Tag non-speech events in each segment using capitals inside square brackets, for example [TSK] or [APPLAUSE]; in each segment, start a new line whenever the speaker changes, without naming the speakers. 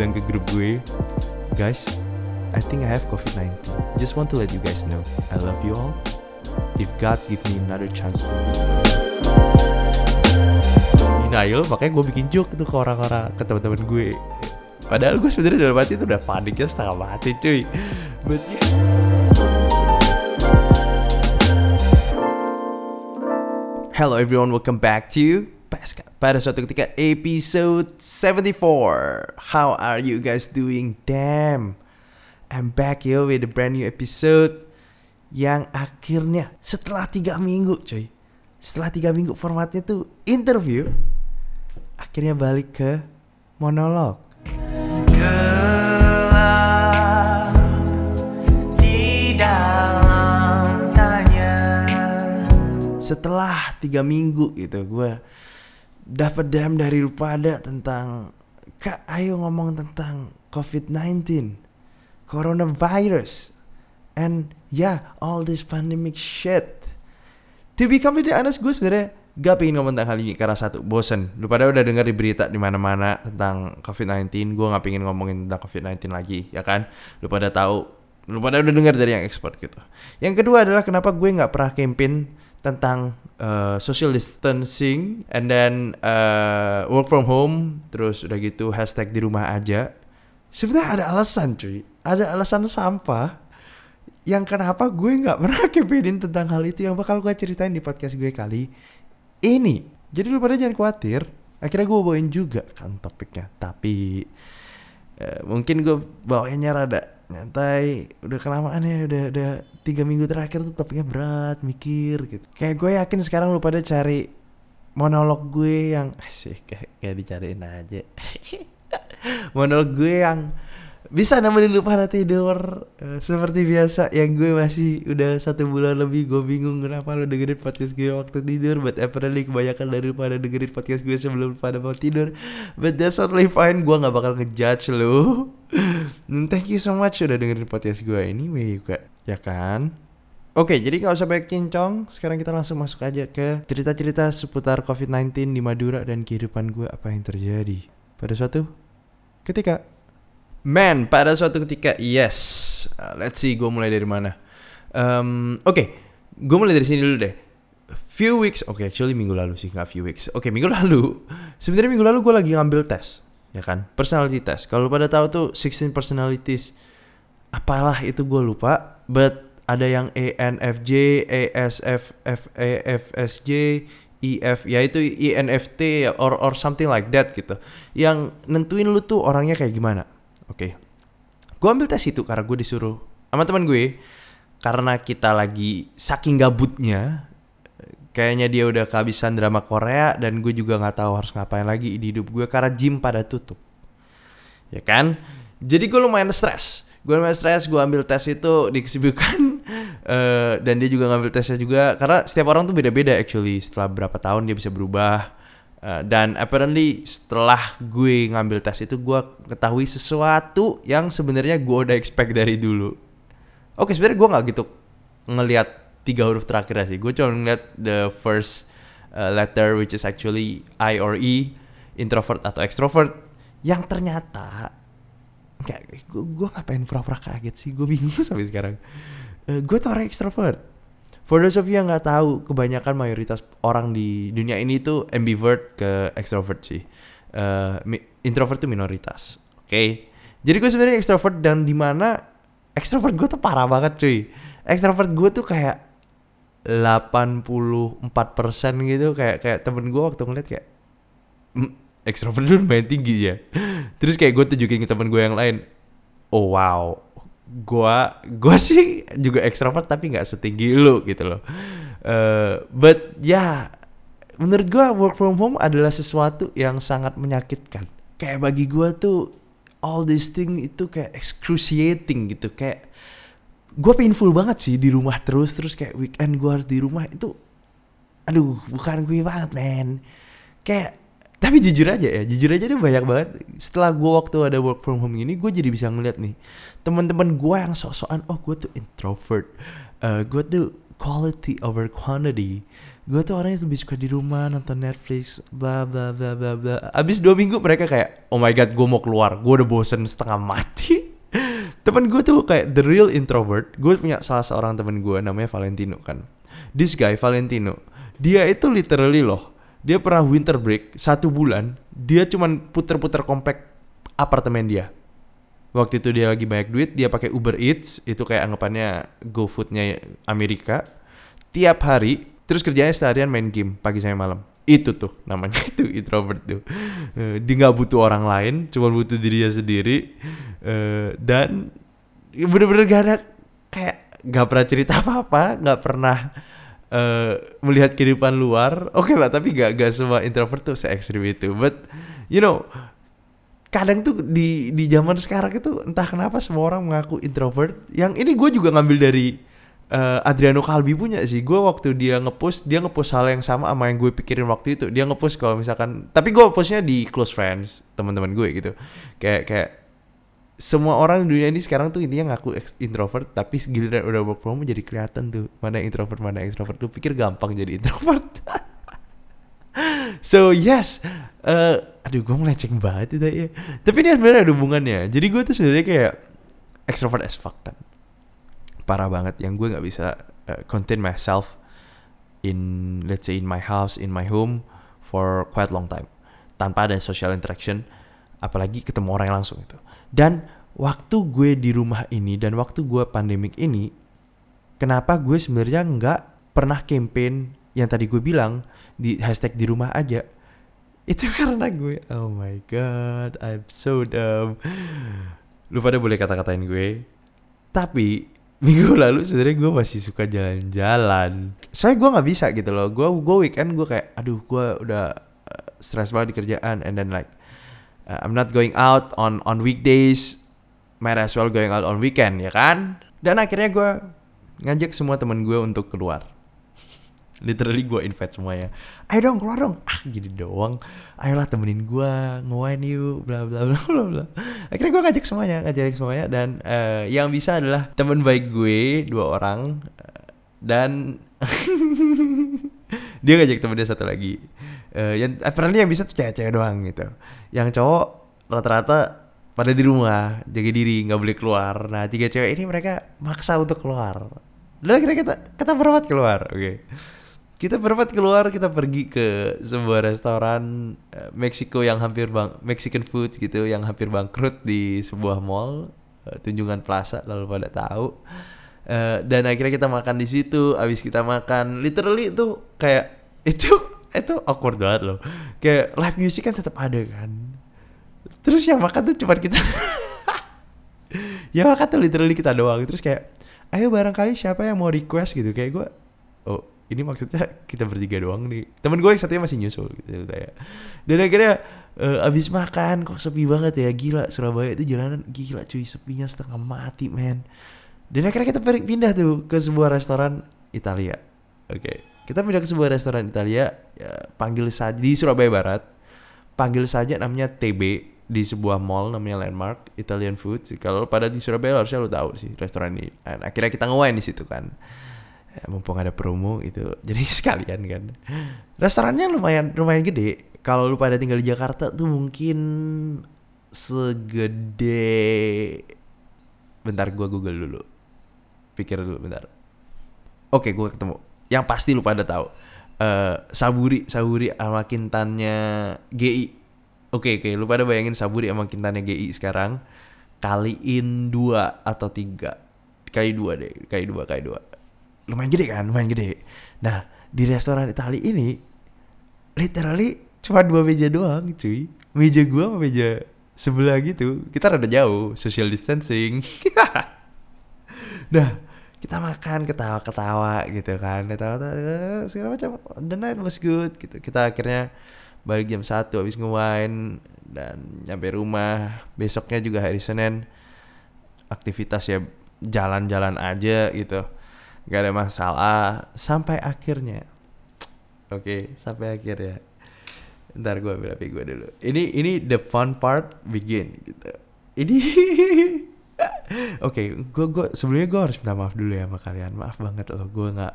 bilang ke grup gue, guys, I think I have COVID-19. Just want to let you guys know, I love you all. If God give me another chance. Denial, makanya gue bikin joke tuh ke orang-orang, ke teman-teman gue. Padahal gue sebenarnya dalam hati itu udah paniknya setengah mati cuy. But yeah. Hello everyone, welcome back to Pascal. Pada suatu ketika episode 74. How are you guys doing? Damn. I'm back yo with a brand new episode yang akhirnya setelah tiga minggu cuy. Setelah tiga minggu formatnya tuh interview. Akhirnya balik ke monolog.
gelap di dalam tanya
setelah tiga minggu gitu gue dapat DM dari lu pada tentang kak ayo ngomong tentang COVID-19 coronavirus and yeah all this pandemic shit. To be completely honest gue sebenarnya gak pengen ngomong tentang hal ini karena satu bosen. Lu pada udah dengar di berita di mana mana tentang COVID-19 gue gak pengen ngomongin tentang COVID-19 lagi ya kan? Lu pada tahu lu pada udah dengar dari yang expert gitu. Yang kedua adalah kenapa gue nggak pernah campaign tentang uh, social distancing and then uh, work from home terus udah gitu hashtag di rumah aja. Sebenarnya ada alasan cuy. Ada alasan sampah yang kenapa gue nggak [LAUGHS] pernah campaignin tentang hal itu yang bakal gue ceritain di podcast gue kali ini. Jadi lu pada jangan khawatir akhirnya gue bawain juga kan topiknya. Tapi eh, mungkin gue bawainnya rada nyantai udah kelamaan ya udah udah tiga minggu terakhir tuh topiknya berat mikir gitu. Kayak gue yakin sekarang lu pada cari monolog gue yang [LAUGHS] asik kayak, kayak dicariin aja. [LAUGHS] Monolog gue yang bisa nemenin lu pada tidur. Eh, seperti biasa yang gue masih udah satu bulan lebih gue bingung kenapa lu dengerin podcast gue waktu tidur but apparently kebanyakan dari lu pada dengerin podcast gue sebelum lu pada mau tidur. But that's totally fine gue nggak bakal ngejudge lu thank you so much udah dengerin podcast gue anyway juga ya kan Oke, jadi nggak usah banyak cincong. Sekarang kita langsung masuk aja ke cerita-cerita seputar COVID-19 di Madura dan kehidupan gue apa yang terjadi. Pada suatu ketika Man, pada suatu ketika, yes. Uh, let's see, gue mulai dari mana. Um, Oke, gue mulai dari sini dulu deh. Few weeks, oke, actually minggu lalu sih, nggak few weeks. Oke, minggu [LAUGHS] lalu, sebenarnya minggu lalu gue lagi ngambil tes, ya kan, personality test. Kalau pada tahu tuh 16 personalities, apalah itu gue lupa. But ada yang E ENFJ, ESF, FEFSJ, IF, ya itu INFT or or something like that gitu. Yang nentuin lu tuh orangnya kayak gimana. Oke. Gue ambil tes itu karena gue disuruh sama teman gue karena kita lagi saking gabutnya kayaknya dia udah kehabisan drama Korea dan gue juga nggak tahu harus ngapain lagi di hidup gue karena gym pada tutup. Ya kan? Jadi gue lumayan stres. Gue lumayan stres, gue ambil tes itu di kesibukan [LAUGHS] eh, dan dia juga ngambil tesnya juga karena setiap orang tuh beda-beda actually. Setelah berapa tahun dia bisa berubah. Uh, dan apparently setelah gue ngambil tes itu gue ketahui sesuatu yang sebenarnya gue udah expect dari dulu. Oke sebenarnya gue nggak gitu ngelihat tiga huruf terakhir sih. Gue cuma ngeliat the first uh, letter which is actually I or E, introvert atau extrovert. Yang ternyata gue gue ngapain pura-pura kaget sih? Gue bingung [LAUGHS] sampai sekarang. Uh, gue tuh orang extrovert. For those of you yang nggak tahu, kebanyakan mayoritas orang di dunia ini tuh ambivert ke extrovert sih. Uh, introvert tuh minoritas. Oke. Jadi gue sebenarnya extrovert dan di mana extrovert gue tuh parah banget cuy. Extrovert gue tuh kayak 84% gitu kayak kayak temen gue waktu ngeliat kayak "Hmm, extrovert lu lumayan tinggi ya. [LAUGHS] Terus kayak gue tunjukin ke temen gue yang lain. Oh wow, gua gua [LAUGHS] sih juga ekstrovert tapi nggak setinggi lu gitu loh. Eh, but ya menurut gua work from home adalah sesuatu yang sangat menyakitkan. Kayak bagi gua tuh all this thing itu kayak excruciating gitu kayak gua painful banget sih di rumah terus terus kayak weekend gua harus di rumah itu aduh bukan gue banget men. Kayak tapi jujur aja ya jujur aja deh banyak banget. Setelah gue waktu ada work from home ini gue jadi bisa ngeliat nih teman-teman gue yang sok-sokan oh gue tuh introvert. Eh gue tuh quality over quantity. Gue tuh orangnya lebih suka di rumah nonton Netflix bla bla bla bla bla. Abis dua minggu mereka kayak oh my god gue mau keluar. Gue udah bosen setengah mati temen gue tuh kayak the real introvert. Gue punya salah seorang temen gue namanya Valentino kan. This guy Valentino dia itu literally loh dia pernah winter break satu bulan dia cuman puter-puter komplek apartemen dia. Waktu itu dia lagi banyak duit dia pakai Uber Eats itu kayak anggapannya GoFoodnya Amerika. Tiap hari terus kerjanya seharian main game pagi sampai malam itu tuh namanya. [LAUGHS] Itu introvert tuh. Eh, dia nggak butuh orang lain cuma butuh dirinya sendiri. Eh, dan bener-bener gak ada kayak nggak pernah cerita apa-apa nggak pernah eh, melihat kehidupan luar. Oke lah tapi gak gak semua introvert tuh se ekstrim itu. But you know kadang tuh di di zaman sekarang itu entah kenapa semua orang mengaku introvert. Yang ini gue juga ngambil dari eh, Adriano Kalbi punya sih. Gue waktu dia ngepost, dia ngepost hal yang sama sama yang gue pikirin waktu itu. Dia ngepost kalau misalkan, tapi gue postnya di close friends teman-teman gue gitu. Kayak kayak semua orang di dunia ini sekarang tuh intinya ngaku introvert, tapi giliran udah work from home jadi kelihatan tuh mana introvert mana extrovert. Lu pikir gampang jadi introvert? [LAUGHS] So yes, eh aduh gue meleceng banget itu ya. Tapi ini sebenarnya ada hubungannya. Jadi gue tuh sebenarnya kayak extrovert as fuck kan. Parah banget yang gue nggak bisa eh, contain myself in let's say in my house, in my home for quite long time. Tanpa ada social interaction, apalagi ketemu orang langsung itu. Dan waktu gue di rumah ini dan waktu gue pandemik ini, kenapa gue sebenarnya nggak pernah campaign yang tadi gue bilang di hashtag di rumah aja? Itu [LAUGHS] karena gue oh my god I'm so dumb. Lu pada boleh kata-katain gue tapi minggu lalu sebenarnya gue masih suka jalan-jalan. Soalnya gue nggak bisa gitu loh. Gue gue weekend gue kayak aduh gue udah uh, stres banget di kerjaan. And then like uh, I'm not going out on on weekdays. Might as well going out on weekend ya kan? Dan akhirnya gue ngajak semua temen gue untuk keluar literally gue invite semuanya ayo dong keluar dong. Ah gini doang. Ayolah temenin gue ngewain yuk bla bla bla [LAUGHS] bla bla akhirnya gue ngajak semuanya ngajak semuanya dan eh, yang bisa adalah teman baik gue dua orang Eh, dan [LAUGHS] dia ngajak temennya satu lagi. Eh, yang apparently yang bisa tuh cewek-cewek doang gitu. Yang cowok rata-rata pada di rumah jaga diri nggak boleh keluar. Nah tiga cewek ini mereka maksa untuk keluar. Dan akhirnya kita kita berempat keluar oke kita berempat keluar kita pergi ke sebuah restoran eh, Meksiko yang hampir bang Mexican food gitu yang hampir bangkrut di sebuah mall eh, Tunjungan Plaza kalau pada tahu. Eh, dan akhirnya kita makan di situ abis kita makan literally itu kayak [LAUGHS] itu itu awkward banget loh. Kayak live music kan tetap ada kan. Terus yang makan tuh cuma kita. [LAUGHS] Ya makan tuh literally kita doang. Terus kayak ayo barangkali siapa yang mau request gitu. Kayak gue ini maksudnya kita bertiga doang nih. Temen gue yang satunya masih nyusul gitu kayak dan akhirnya eh, abis makan kok sepi banget ya? Gila Surabaya itu jalanan gila cuy sepinya setengah mati men. Dan akhirnya kita pindah tuh ke sebuah restoran Italia. Oke kita pindah ke sebuah restoran Italia ya, panggil saja di Surabaya Barat. Panggil saja namanya TB di sebuah mall namanya Landmark Italian Food kalau pada di Surabaya harusnya lo tahu sih restoran ini. Dan akhirnya kita ngewain di situ kan. ya, mumpung ada promo itu [LAUGHS] jadi sekalian kan. Restorannya lumayan lumayan gede. Kalau lu pada tinggal di Jakarta tuh mungkin segede bentar gua google dulu. Pikir dulu bentar. Oke gua ketemu. Yang pasti lu pada tahu Eh, Saburi Saburi sama kintannya GI oke oke lu pada bayangin Saburi sama kintannya GI sekarang. Kaliin dua atau tiga. Kali dua deh kali dua kali dua lumayan gede kan lumayan gede. Nah di restoran Itali ini literally cuma dua meja doang cuy. Meja gua sama meja sebelah gitu kita rada jauh social distancing. [LAUGHS] Nah kita makan ketawa-ketawa gitu kan ketawa-ketawa segala macam. The night was good gitu. Kita akhirnya balik jam satu habis ngewain dan nyampe rumah. Besoknya juga hari Senin aktivitas ya jalan-jalan aja gitu nggak ada masalah. Sampai akhirnya. Oke sampai akhirnya. Ntar gue ambil HP gue dulu. Ini ini the fun part begin gitu. Ini [LAUGHS] Oke, gue gue sebelumnya gue harus minta maaf dulu ya sama kalian. Maaf banget loh, gue nggak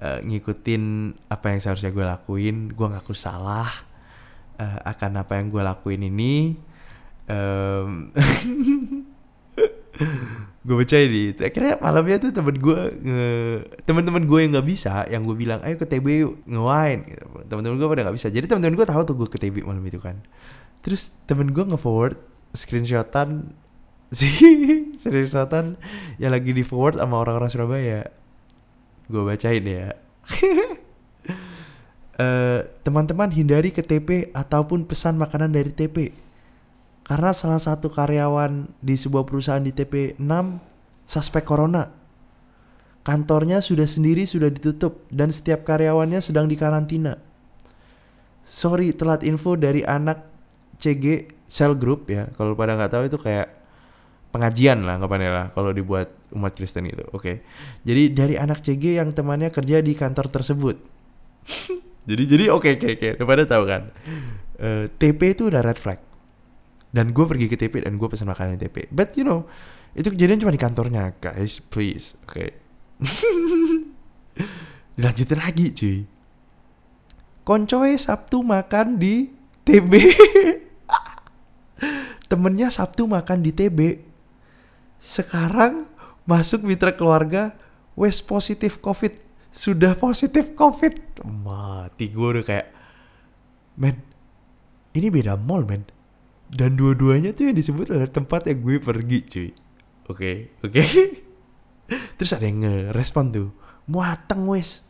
eh, ngikutin apa yang seharusnya gue lakuin. Gue ngaku salah eh, akan apa yang gue lakuin ini. Em, [LAUGHS] gue bacain nih akhirnya malamnya tuh temen gue nge teman-teman gue yang nggak bisa yang gue bilang ayo ke TB yuk nge-wine. Gitu. teman-teman gue pada nggak bisa. Jadi teman-teman gue tahu tuh gue ke TB malam itu kan. Terus temen gue nge-forward screenshotan [LAUGHS] si screenshotan yang lagi di forward sama orang-orang Surabaya. Gue bacain ya. [LAUGHS] Eh, teman-teman hindari ke TP ataupun pesan makanan dari TP karena salah satu karyawan di sebuah perusahaan di TP 6 suspek corona. Kantornya sudah sendiri sudah ditutup dan setiap karyawannya sedang dikarantina. Sorry telat info dari anak CG Cell Group ya. Kalau pada nggak tahu itu kayak pengajian lah anggapannya lah kalau dibuat umat Kristen gitu. Oke. Jadi dari anak CG yang temannya kerja di kantor tersebut. [LAUGHS] jadi jadi oke oke oke. Udah pada tahu kan. Eh, TP itu udah red flag dan gue pergi ke TP dan gue pesan makanan di TP but you know itu kejadian cuma di kantornya guys please oke [LAUGHS] dilanjutin lagi cuy. Koncoy Sabtu makan di TB [LAUGHS] temennya Sabtu makan di TB sekarang masuk mitra keluarga wes positif covid. Sudah positif covid. Mati gue udah kayak men ini beda mall men dan dua-duanya tuh yang disebut adalah tempat yang gue pergi cuy. Oke oke. [LAUGHS] Terus ada yang ngerespon tuh muateng wes.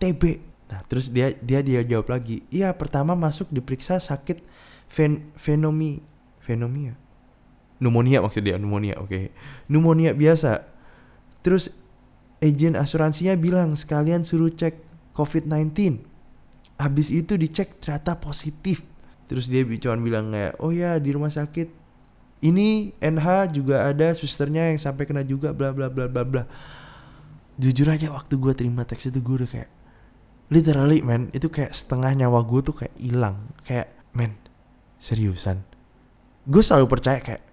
TB nah terus dia dia dia jawab lagi iya pertama masuk diperiksa sakit fen fenomi fenomia pneumonia maksud dia pneumonia oke. Pneumonia biasa. Terus agen asuransinya bilang sekalian suruh cek COVID-19 habis itu dicek ternyata positif terus dia cuman bilang kayak oh ya di rumah sakit. Ini NH juga ada susternya yang sampai kena juga bla bla bla bla bla. Jujur aja waktu gue terima teks itu gue udah kayak literally man itu kayak setengah nyawa gue tuh kayak hilang. Kayak man seriusan? Gue selalu percaya kayak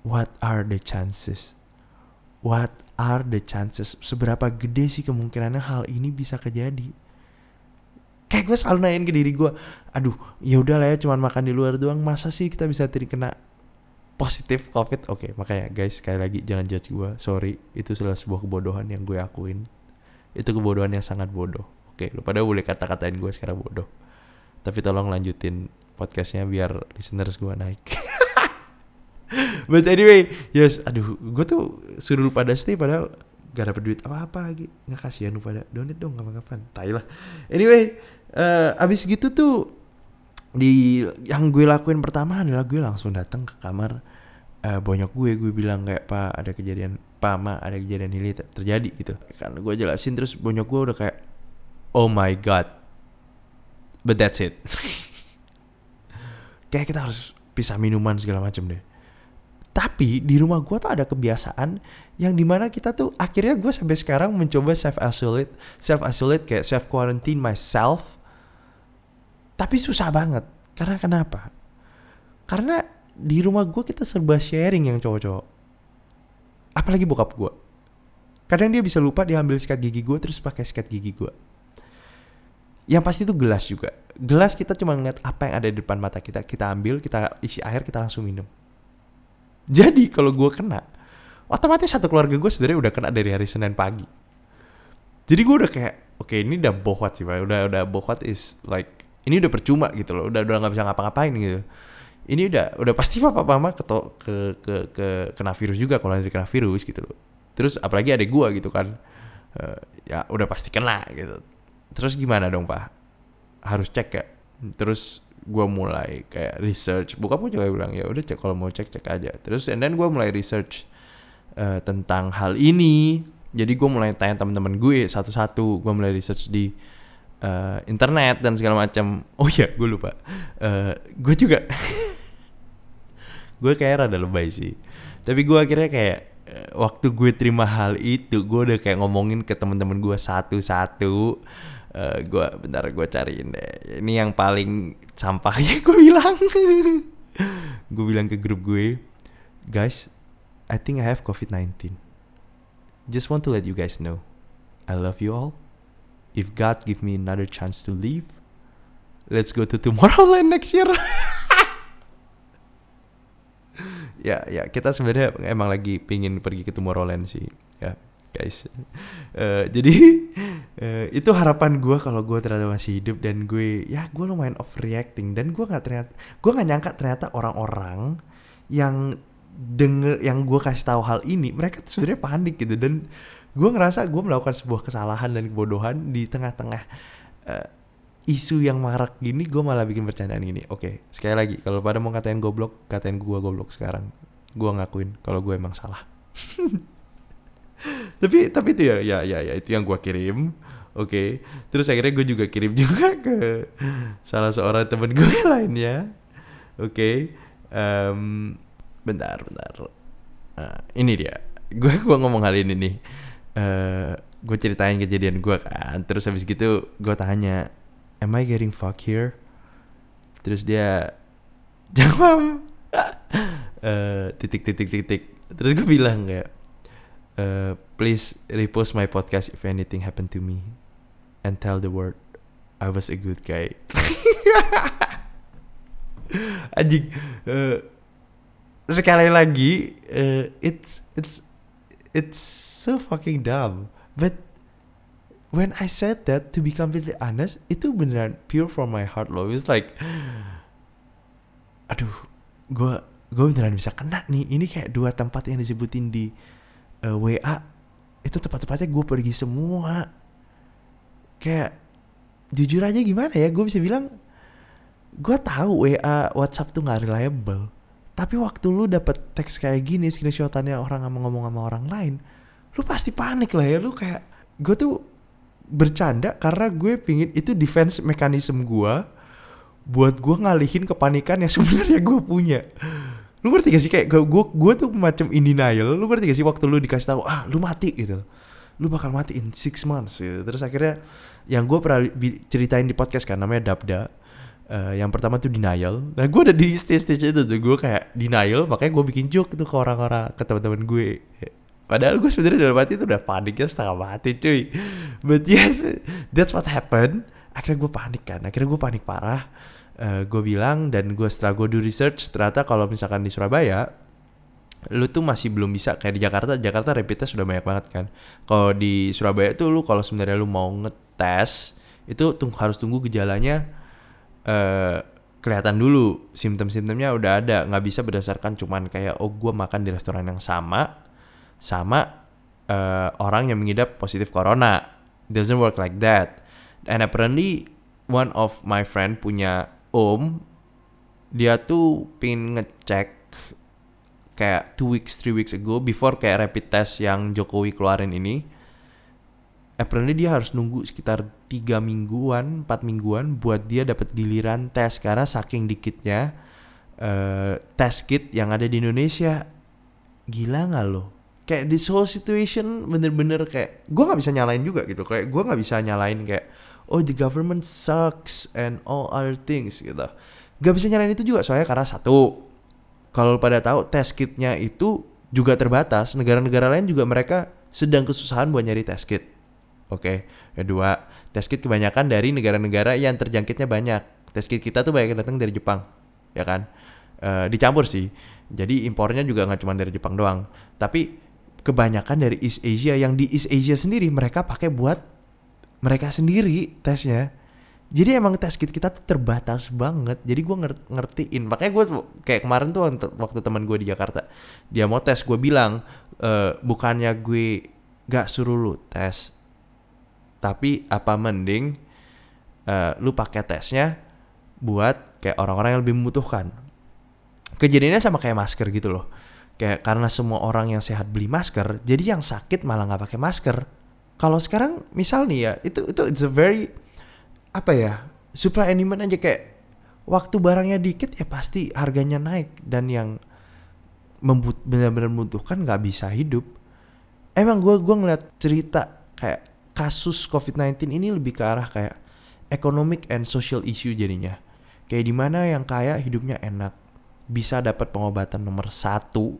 what are the chances? What are the chances? Seberapa gede sih kemungkinannya hal ini bisa kejadi kayak gue selalu nanyain ke diri gue aduh ya udah lah ya cuman makan di luar doang masa sih kita bisa terkena positif covid? Oke makanya guys sekali lagi jangan judge gue sorry itu adalah sebuah kebodohan yang gue akuin. Itu kebodohan yang sangat bodoh. Oke lu pada boleh kata-katain gue sekarang bodoh. Tapi tolong lanjutin podcastnya biar listeners gue naik. [LAUGHS] But anyway yes aduh gue tuh suruh pada stay padahal gak dapet duit apa-apa lagi. Nggak kasihan lu pada. Donate dong kapan-kapan. Tai lah. Anyway eh abis gitu tuh di yang gue lakuin pertama adalah gue langsung datang ke kamar eh, bonyok gue. Gue bilang kayak pak ada kejadian. Pak ma ada kejadian ini ter- terjadi gitu. Kan gue jelasin terus bonyok gue udah kayak oh my god. But that's it. [LAUGHS] Kayak kita harus pisah minuman segala macam deh tapi di rumah gue tuh ada kebiasaan yang di mana kita tuh akhirnya gue sampai sekarang mencoba self isolate self isolate kayak self quarantine myself. Tapi susah banget. Karena kenapa? Karena di rumah gue kita serba sharing yang cowok-cowok. Apalagi bokap gue kadang dia bisa lupa dia ambil sikat gigi gue terus pakai sikat gigi gue yang pasti itu gelas juga. Gelas kita cuma ngeliat apa yang ada di depan mata kita kita ambil kita isi air kita langsung minum jadi kalau gue kena, otomatis satu keluarga gue sebenarnya udah kena dari hari Senin pagi. Jadi gue udah kayak, oke ini udah bohwat sih pak, udah udah bohwat is like ini udah percuma gitu loh, udah udah nggak bisa ngapa-ngapain gitu. Ini udah udah pasti papa mama ke ke ke, ke kena virus juga kalau nanti kena virus gitu loh. Terus apalagi ada gue gitu kan, Eh, ya udah pasti kena gitu. Terus gimana dong pak? Harus cek ya. Terus gue mulai kayak research. Bokap gue juga bilang ya udah cek kalau mau cek cek aja. Terus and then gue mulai research eh, tentang hal ini. Jadi gue mulai tanya teman-teman gue satu-satu. Gue mulai research di eh, internet dan segala macam. Oh ya gue lupa. Eh, gue juga [LAUGHS] gue kayak rada lebay sih. Tapi gue akhirnya kayak waktu gue terima hal itu gue udah kayak ngomongin ke teman-teman gue satu-satu Eh, gue bentar gue cariin deh. Ini yang paling sampahnya [LAUGHS] gue bilang. Gue bilang ke grup gue guys I think I have COVID-19 just want to let you guys know I love you all. If God give me another chance to live, let's go to Tomorrowland next year. [LAUGHS] ya, ya kita sebenarnya emang lagi pingin pergi ke Tomorrowland sih, ya guys. [LAUGHS] Eh, jadi [LAUGHS] eh, itu harapan gue kalau gue ternyata masih hidup dan gue ya gue lumayan overreacting dan gue nggak ternyata gue nggak nyangka ternyata orang-orang yang denger yang gue kasih tahu hal ini mereka sebenarnya panik gitu dan gue ngerasa gue melakukan sebuah kesalahan dan kebodohan di tengah-tengah eh, isu yang marak gini gue malah bikin bercandaan gini. Oke sekali lagi kalau pada mau katain goblok katain gue goblok sekarang. Gue ngakuin kalau gue emang salah [LAUGHS] [LAUGHS] tapi tapi itu ya ya ya, ya itu yang gue kirim oke. Terus akhirnya gue juga kirim [LAUGHS] juga ke salah seorang temen gue lainnya oke. Em, bentar bentar. Nah, ini dia. Gue gua ngomong hal ini nih. Eh gue ceritain kejadian gue kan. Terus habis gitu gue tanya am I getting fuck here? Terus dia [LAUGHS] jawab. Eh titik titik titik. Terus gue bilang kayak eh, please repost my podcast if anything happen to me and tell the world I was a good guy. [LAUGHS] Anjing eh, sekali lagi eh, it's it's it's so fucking dumb. But when I said that to be completely honest itu beneran pure from my heart loh. It's like aduh gue gue beneran bisa kena nih. Ini kayak dua tempat yang disebutin di eh, WA itu tempat-tempatnya gue pergi semua. Kayak jujur aja gimana ya gue bisa bilang gue tahu WA WhatsApp tuh nggak reliable. Tapi waktu lu dapet teks kayak gini screenshotannya orang ngomong ngomong sama orang lain lu pasti panik lah ya. Lu kayak gue tuh bercanda karena gue pingin itu defense mekanisme gue buat gue ngalihin kepanikan yang [LAUGHS] sebenarnya gue punya lu ngerti gak sih kayak gue gue, tuh macam in denial. Lu ngerti gak sih waktu lu dikasih tahu ah lu mati gitu. Lu bakal mati in six months gitu. terus akhirnya yang gue pernah ceritain di podcast kan namanya Dabda. Eh, yang pertama tuh denial. Nah gue udah di stage stage itu tuh. Gue kayak denial makanya gue bikin joke tuh ke orang-orang ke teman-teman gue. Padahal gue sebenarnya dalam hati itu udah paniknya setengah mati cuy. But yes that's what happened. Akhirnya gue panik kan. Akhirnya gue panik parah Eh, gue bilang dan gue setelah gue do research ternyata kalau misalkan di Surabaya lu tuh masih belum bisa. Kayak di Jakarta Jakarta rapid test sudah banyak banget kan. Kalau di Surabaya tuh lu kalau sebenarnya lu mau ngetes itu tung harus tunggu gejalanya eh kelihatan dulu. Simptom-simptomnya udah ada. Nggak bisa berdasarkan cuman kayak oh gue makan di restoran yang sama sama eh, orang yang mengidap positif corona. Doesn't work like that. And apparently one of my friend punya om dia tuh pingin ngecek kayak two weeks three weeks ago before kayak rapid test yang Jokowi keluarin ini apparently dia harus nunggu sekitar tiga mingguan, empat mingguan buat dia dapat giliran tes karena saking dikitnya eh tes kit yang ada di Indonesia. Gila nggak lo? Kayak this whole situation bener-bener kayak gue nggak bisa nyalain juga gitu. Kayak gue nggak bisa nyalain kayak oh the government sucks and all other things gitu. Gak bisa nyalain itu juga soalnya karena satu kalau pada tahu tes kitnya itu juga terbatas. Negara-negara lain juga mereka sedang kesusahan buat nyari tes kit. Oke, kedua, test kit kebanyakan dari negara-negara yang terjangkitnya banyak. Test kit kita tuh banyak yang datang dari Jepang, ya kan? Eh, dicampur sih. Jadi impornya juga nggak cuma dari Jepang doang. Tapi kebanyakan dari East Asia yang di East Asia sendiri mereka pakai buat mereka sendiri tesnya. Jadi emang tes kit kita tuh terbatas banget. Jadi gue ngertiin. Makanya gue kayak kemarin tuh waktu- teman gue di Jakarta, dia mau tes, gue bilang eh, bukannya gue gak suruh lu tes, tapi apa mending eh, lu pakai tesnya buat kayak orang-orang yang lebih membutuhkan. Kejadiannya sama kayak masker gitu loh. Kayak karena semua orang yang sehat beli masker, jadi yang sakit malah nggak pakai masker. Kalau sekarang misal nih ya, itu itu it's a very apa ya supply and demand aja kayak waktu barangnya dikit ya pasti harganya naik dan yang membut benar-benar membutuhkan nggak bisa hidup. Emang gue gua ngeliat cerita kayak kasus COVID-19 ini lebih ke arah kayak economic and social issue jadinya. Kayak di mana yang kaya hidupnya enak, bisa dapat pengobatan nomor satu,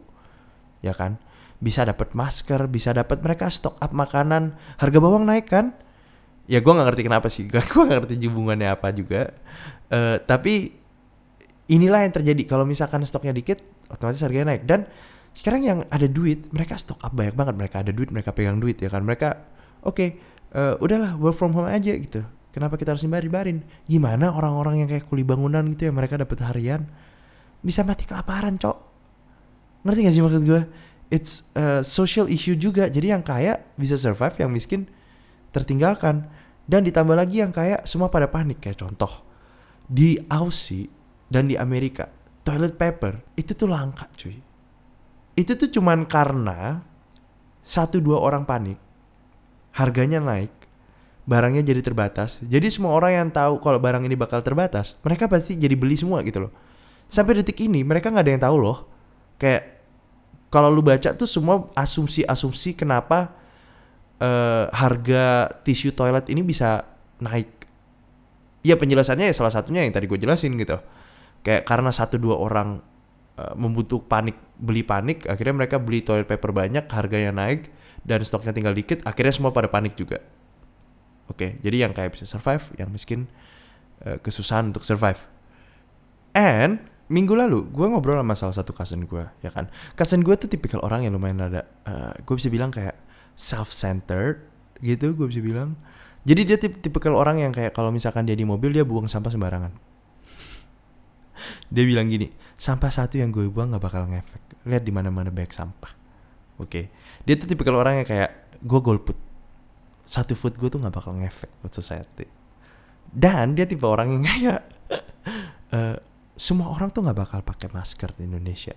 ya kan? Bisa dapat masker, bisa dapat mereka stok up makanan, harga bawang naik kan? ya gue nggak ngerti kenapa sih. [LAUGHS] Gue nggak ngerti hubungannya apa juga. Eh, tapi inilah yang terjadi. Kalau misalkan stoknya dikit otomatis harganya naik. Dan sekarang yang ada duit mereka stok up banyak banget. Mereka ada duit mereka pegang duit ya kan? Mereka oke eh, udahlah work from home aja gitu. Kenapa kita harus dibarin gimana orang-orang yang kayak kuli bangunan gitu ya mereka dapat harian? Bisa mati kelaparan cok. Ngerti gak sih maksud gue it's a social issue juga. Jadi yang kaya bisa survive yang miskin tertinggalkan. Dan ditambah lagi yang kaya semua pada panik. Kayak contoh di Aussie dan di Amerika toilet paper itu tuh langka cuy. Itu tuh cuman karena satu dua orang panik harganya naik barangnya jadi terbatas. Jadi semua orang yang tahu kalau barang ini bakal terbatas mereka pasti jadi beli semua gitu loh. Sampai detik ini mereka nggak ada yang tahu loh. Kayak kalau lu baca tuh semua asumsi-asumsi kenapa eh, harga tisu toilet ini bisa naik. Ya penjelasannya ya salah satunya yang tadi gue jelasin gitu. Kayak karena satu dua orang uh, membutuh panik beli panik akhirnya mereka beli toilet paper banyak harganya naik dan stoknya tinggal dikit akhirnya semua pada panik juga. Oke jadi yang kayak bisa survive yang miskin uh, kesusahan untuk survive. And minggu lalu gue ngobrol sama salah satu cousin gue ya kan cousin gue tuh tipikal orang yang lumayan ada uh, gue bisa bilang kayak self centered gitu gue bisa bilang jadi dia tip tipikal orang yang kayak kalau misalkan dia di mobil dia buang sampah sembarangan. dia bilang gini, sampah satu yang gue buang nggak bakal ngefek. Lihat di mana-mana banyak sampah. Oke, okay. dia tuh tipikal orang yang kayak gue golput. Satu foot gue tuh nggak bakal ngefek buat society. Dan dia tipe orang yang [LAUGHS] kayak uh, semua orang tuh nggak bakal pakai masker di Indonesia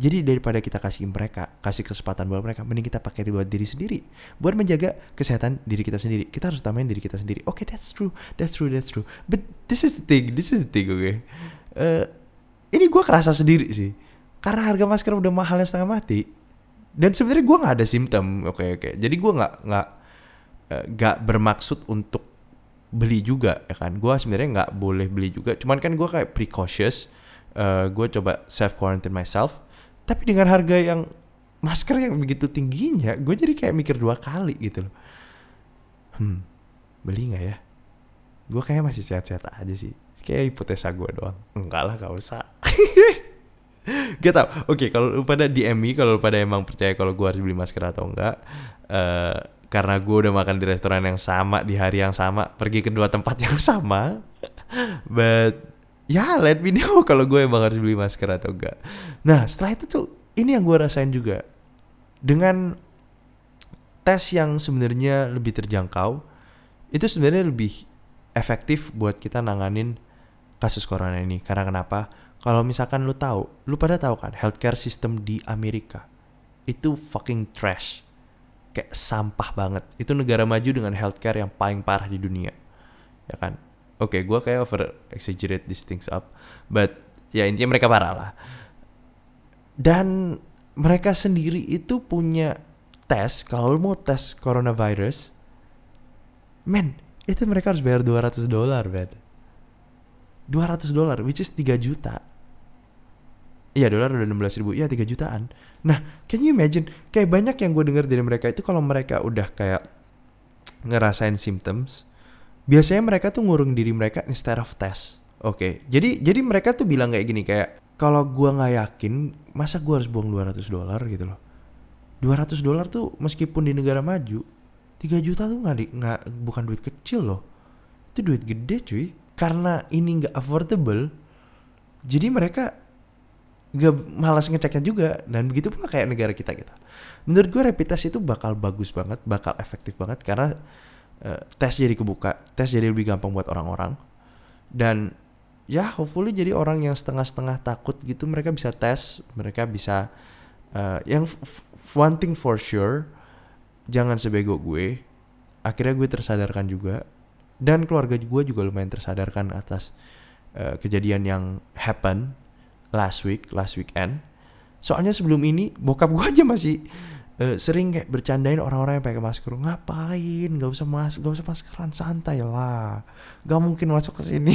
jadi daripada kita kasih mereka, kasih kesempatan buat mereka, mending kita pakai buat diri sendiri, buat menjaga kesehatan diri kita sendiri. Kita harus utamain diri kita sendiri. Oke, okay, that's true, that's true, that's true. But this is the thing, this is the thing, oke. Okay? Uh, ini gue kerasa sendiri sih, karena harga masker udah mahalnya setengah mati. Dan sebenarnya gue nggak ada simptom, oke okay, oke. Okay. Jadi gue nggak nggak uh, nggak bermaksud untuk beli juga, ya kan? Gue sebenarnya nggak boleh beli juga. Cuman kan gue kayak precautious. Uh, gue coba self quarantine myself tapi dengan harga yang masker yang begitu tingginya gue jadi kayak mikir dua kali gitu loh hmm beli nggak ya gue kayak masih sehat-sehat aja sih kayak hipotesa gue doang enggak lah gak usah [LAUGHS] Gak tau Oke okay, kalau pada DMI Kalau pada emang percaya Kalau gue harus beli masker atau enggak uh, Karena gue udah makan di restoran yang sama Di hari yang sama Pergi ke dua tempat yang [LAUGHS] sama But ya let me know [LAUGHS] kalau gue emang harus beli masker atau enggak. Nah setelah itu tuh ini yang gue rasain juga dengan tes yang sebenarnya lebih terjangkau itu sebenarnya lebih efektif buat kita nanganin kasus corona ini karena kenapa? Kalau misalkan lu tahu, lu pada tahu kan healthcare system di Amerika itu fucking trash. Kayak sampah banget. Itu negara maju dengan healthcare yang paling parah di dunia. Ya kan? oke okay, gue kayak over exaggerate these things up but ya intinya mereka parah lah dan mereka sendiri itu punya tes kalau mau tes coronavirus men itu mereka harus bayar 200 dolar men 200 dolar which is 3 juta Iya dolar udah 16 ribu Ya 3 jutaan Nah can you imagine Kayak banyak yang gue denger dari mereka itu Kalau mereka udah kayak Ngerasain symptoms biasanya mereka tuh ngurung diri mereka instead of test. Oke, okay. jadi jadi mereka tuh bilang kayak gini kayak kalau gua nggak yakin, masa gua harus buang 200 dolar gitu loh. 200 dolar tuh meskipun di negara maju, 3 juta tuh nggak nggak bukan duit kecil loh. Itu duit gede cuy. Karena ini nggak affordable, jadi mereka gak malas ngeceknya juga dan begitu pun kayak negara kita gitu. Menurut gue rapid test itu bakal bagus banget, bakal efektif banget karena uh, tes jadi kebuka, tes jadi lebih gampang buat orang-orang. Dan ya hopefully jadi orang yang setengah-setengah takut gitu mereka bisa tes, mereka bisa uh, yang one thing for sure jangan sebego gue. Akhirnya gue tersadarkan juga dan keluarga gue juga lumayan tersadarkan atas uh, kejadian yang happen last week, last weekend. Soalnya sebelum ini bokap gue aja masih uh, sering kayak bercandain orang-orang yang pakai masker. Ngapain? Gak usah mas gak usah maskeran santai lah. Gak mungkin masuk ke sini.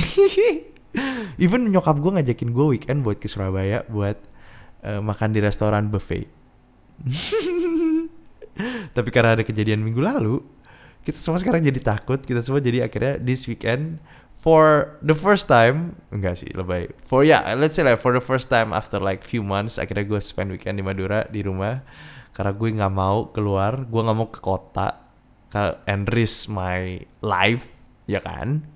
[LAUGHS] Even nyokap gue ngajakin gue weekend buat ke Surabaya buat uh, makan di restoran buffet. [LAUGHS] Tapi karena ada kejadian minggu lalu kita semua sekarang jadi takut. Kita semua jadi akhirnya this weekend for the first time enggak sih lebay. For ya yeah, let's say like for the first time after like few months akhirnya gue spend weekend di Madura di rumah. Karena gue nggak mau keluar gue nggak mau ke kota. And risk my life ya kan?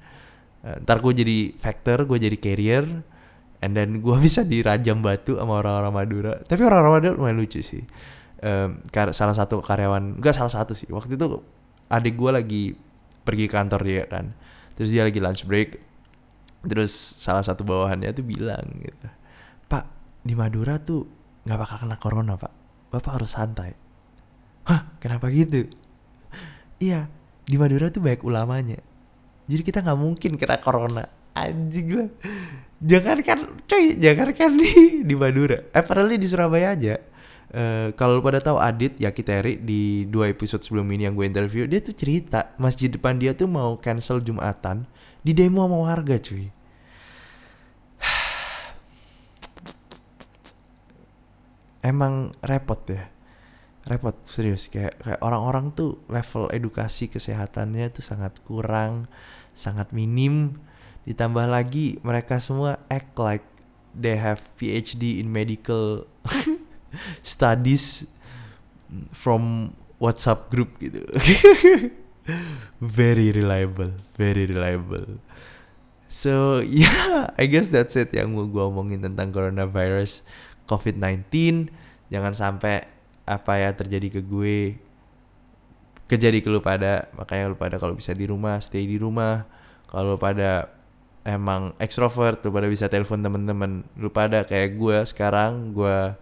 Eh, ntar gue jadi factor gue jadi carrier and then gue [LAUGHS] bisa dirajam batu sama orang-orang Madura. Tapi orang-orang Madura lumayan lucu sih. Kar- salah satu karyawan enggak salah satu sih. Waktu itu adik gue lagi pergi kantor dia kan terus dia lagi lunch break. Terus salah satu bawahannya tuh bilang gitu pak di Madura tuh nggak bakal kena corona pak. Bapak harus santai. Hah? Kenapa gitu? [LAUGHS] Iya di Madura tuh banyak ulamanya. Jadi kita nggak mungkin kena corona. Anjing lah. Jangan kan coy jangan kan [LAUGHS] di di Madura. Apparently di Surabaya aja Eh, kalau lu pada tahu Adit ya Kiteri di dua episode sebelum ini yang gue interview dia tuh cerita masjid depan dia tuh mau cancel jumatan di demo sama warga cuy. [SIGHS] Emang repot ya. Repot serius. Kayak kayak orang-orang tuh level edukasi kesehatannya tuh sangat kurang sangat minim. Ditambah lagi mereka semua act like they have PhD in medical [LAUGHS] [LAUGHS] studies from WhatsApp group gitu. [LAUGHS] Very reliable very reliable. So [LAUGHS] yeah I guess that's it yang mau gue omongin tentang coronavirus COVID-19 jangan sampai apa ya terjadi ke gue kejadi ke lu pada makanya lu pada kalau bisa di rumah stay di rumah. Kalau pada emang extrovert lu pada bisa telepon temen-temen. Lu pada kayak gue sekarang gue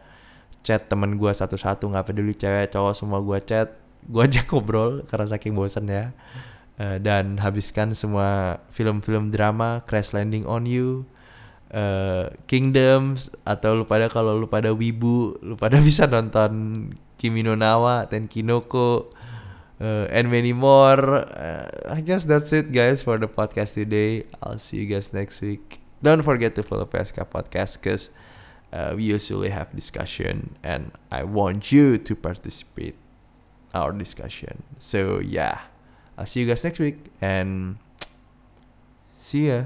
chat temen gue satu-satu nggak peduli cewek cowok semua gue chat gue ajak [LAUGHS] ngobrol karena saking bosan ya. Eh, dan habiskan semua film-film drama Crash Landing on You eh, Kingdoms atau lu pada kalau lu pada wibu lu pada [LAUGHS] bisa nonton Kimi no Nawa Tenkinoko uh, and many more. Uh, I guess that's it guys for the podcast today. I'll see you guys next week. Don't forget to follow PSK Podcast cause uh, we usually have discussion and I want you to participate our discussion. So yeah. I'll see you guys next week and [TSK] see ya